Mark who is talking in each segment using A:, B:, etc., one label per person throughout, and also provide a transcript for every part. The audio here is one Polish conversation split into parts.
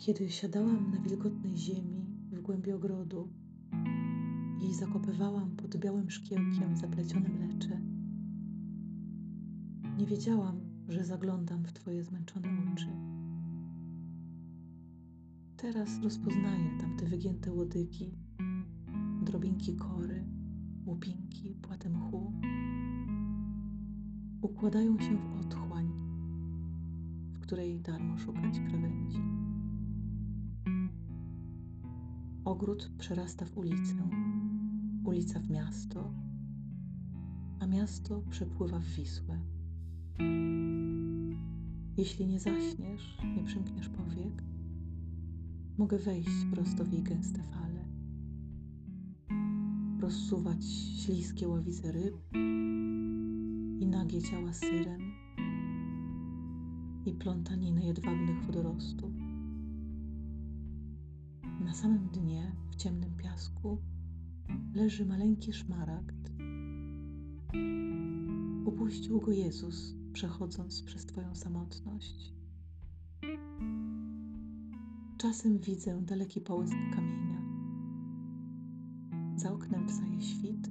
A: Kiedy siadałam na wilgotnej ziemi w głębi ogrodu i zakopywałam pod białym szkiełkiem zaplecione mlecze, nie wiedziałam, że zaglądam w Twoje zmęczone oczy. Teraz rozpoznaję tamte wygięte łodygi, drobinki kory, łupinki, płaty mchu. Układają się w otchłań, w której darmo szukać krawędzi. Ogród przerasta w ulicę, ulica w miasto, a miasto przepływa w Wisłę. Jeśli nie zaśniesz, nie przymkniesz powiek, mogę wejść prosto w jej gęste fale, rozsuwać śliskie ławice ryb i nagie ciała syren i plątaniny jedwabnych wodorostów. Na samym dnie, w ciemnym piasku, leży maleńki szmaragd. Upuścił go Jezus, przechodząc przez Twoją samotność. Czasem widzę daleki połysk kamienia. Za oknem wstaje świt,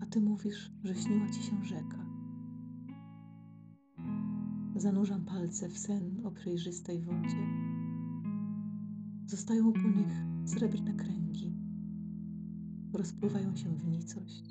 A: a Ty mówisz, że śniła Ci się rzeka. Zanurzam palce w sen o przejrzystej wodzie. Zostają po nich srebrne kręgi. Rozpływają się w nicość.